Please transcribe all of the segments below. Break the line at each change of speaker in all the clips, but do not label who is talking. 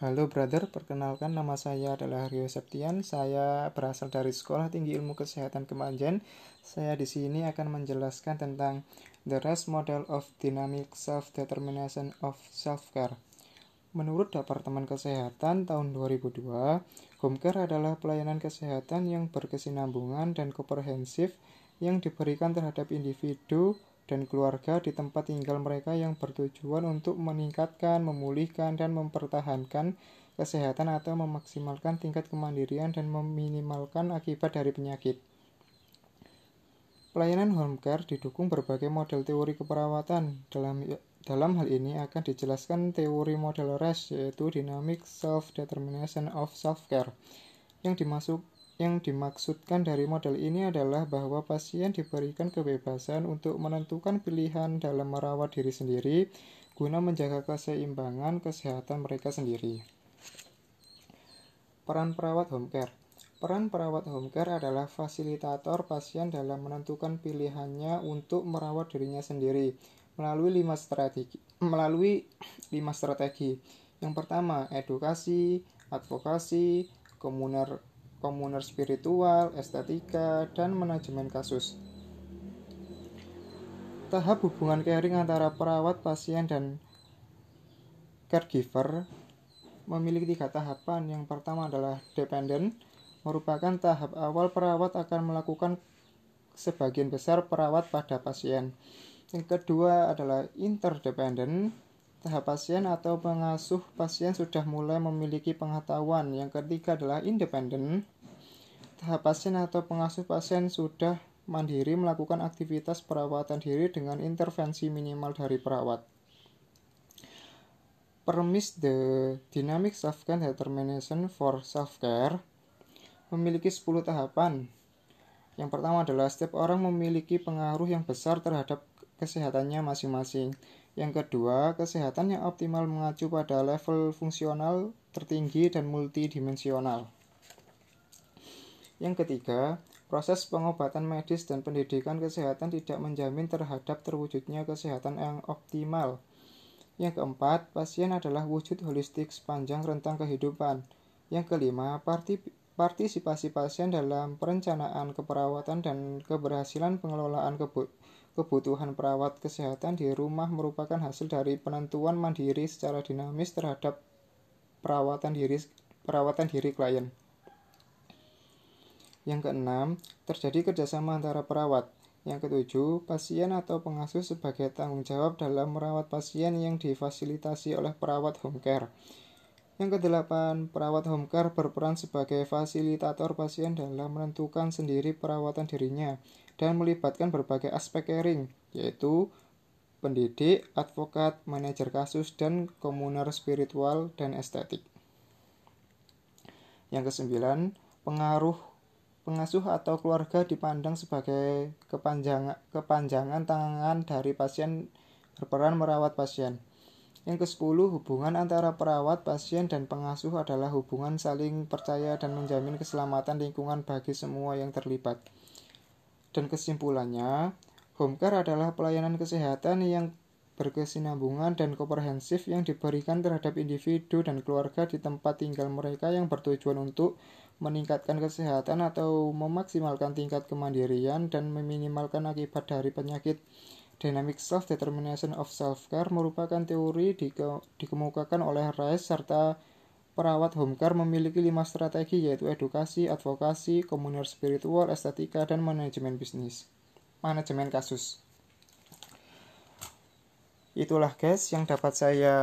Halo brother, perkenalkan nama saya adalah Rio Septian. Saya berasal dari Sekolah Tinggi Ilmu Kesehatan Kemanjen. Saya di sini akan menjelaskan tentang the REST model of dynamic self-determination of self-care. Menurut Departemen Kesehatan tahun 2002, home care adalah pelayanan kesehatan yang berkesinambungan dan komprehensif yang diberikan terhadap individu dan keluarga di tempat tinggal mereka yang bertujuan untuk meningkatkan, memulihkan, dan mempertahankan kesehatan atau memaksimalkan tingkat kemandirian dan meminimalkan akibat dari penyakit. Pelayanan home care didukung berbagai model teori keperawatan. Dalam dalam hal ini akan dijelaskan teori model REST yaitu Dynamic Self-Determination of Self-Care yang dimasuk yang dimaksudkan dari model ini adalah bahwa pasien diberikan kebebasan untuk menentukan pilihan dalam merawat diri sendiri guna menjaga keseimbangan kesehatan mereka sendiri. Peran perawat home care Peran perawat home care adalah fasilitator pasien dalam menentukan pilihannya untuk merawat dirinya sendiri melalui lima strategi. Melalui lima strategi. Yang pertama, edukasi, advokasi, komuner komuner spiritual, estetika, dan manajemen kasus. Tahap hubungan caring antara perawat, pasien, dan caregiver memiliki tiga tahapan. Yang pertama adalah dependent, merupakan tahap awal perawat akan melakukan sebagian besar perawat pada pasien. Yang kedua adalah interdependent, tahap pasien atau pengasuh pasien sudah mulai memiliki pengetahuan. Yang ketiga adalah independen. Tahap pasien atau pengasuh pasien sudah mandiri melakukan aktivitas perawatan diri dengan intervensi minimal dari perawat. Permis the Dynamic Self-Care Determination for Self-Care memiliki 10 tahapan. Yang pertama adalah setiap orang memiliki pengaruh yang besar terhadap kesehatannya masing-masing. Yang kedua, kesehatan yang optimal mengacu pada level fungsional tertinggi dan multidimensional. Yang ketiga, proses pengobatan medis dan pendidikan kesehatan tidak menjamin terhadap terwujudnya kesehatan yang optimal. Yang keempat, pasien adalah wujud holistik sepanjang rentang kehidupan. Yang kelima, partisipasi pasien dalam perencanaan keperawatan dan keberhasilan pengelolaan kebutuhan perawat kesehatan di rumah merupakan hasil dari penentuan mandiri secara dinamis terhadap perawatan diri perawatan diri klien. Yang keenam, terjadi kerjasama antara perawat. Yang ketujuh, pasien atau pengasuh sebagai tanggung jawab dalam merawat pasien yang difasilitasi oleh perawat home care. Yang kedelapan, perawat home care berperan sebagai fasilitator pasien dalam menentukan sendiri perawatan dirinya dan melibatkan berbagai aspek caring, yaitu pendidik, advokat, manajer kasus, dan komuner spiritual dan estetik. Yang kesembilan, pengaruh pengasuh atau keluarga dipandang sebagai kepanjangan, kepanjangan tangan dari pasien berperan merawat pasien. Yang ke-10, hubungan antara perawat, pasien, dan pengasuh adalah hubungan saling percaya dan menjamin keselamatan lingkungan bagi semua yang terlibat. Dan kesimpulannya, home care adalah pelayanan kesehatan yang berkesinambungan dan komprehensif yang diberikan terhadap individu dan keluarga di tempat tinggal mereka yang bertujuan untuk meningkatkan kesehatan atau memaksimalkan tingkat kemandirian dan meminimalkan akibat dari penyakit. Dynamic Self-Determination of Self-Care merupakan teori dike dikemukakan oleh Rice serta perawat home care memiliki lima strategi yaitu edukasi, advokasi, komunal spiritual, estetika, dan manajemen bisnis. Manajemen kasus. Itulah guys yang dapat saya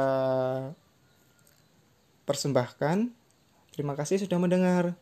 persembahkan. Terima kasih sudah mendengar.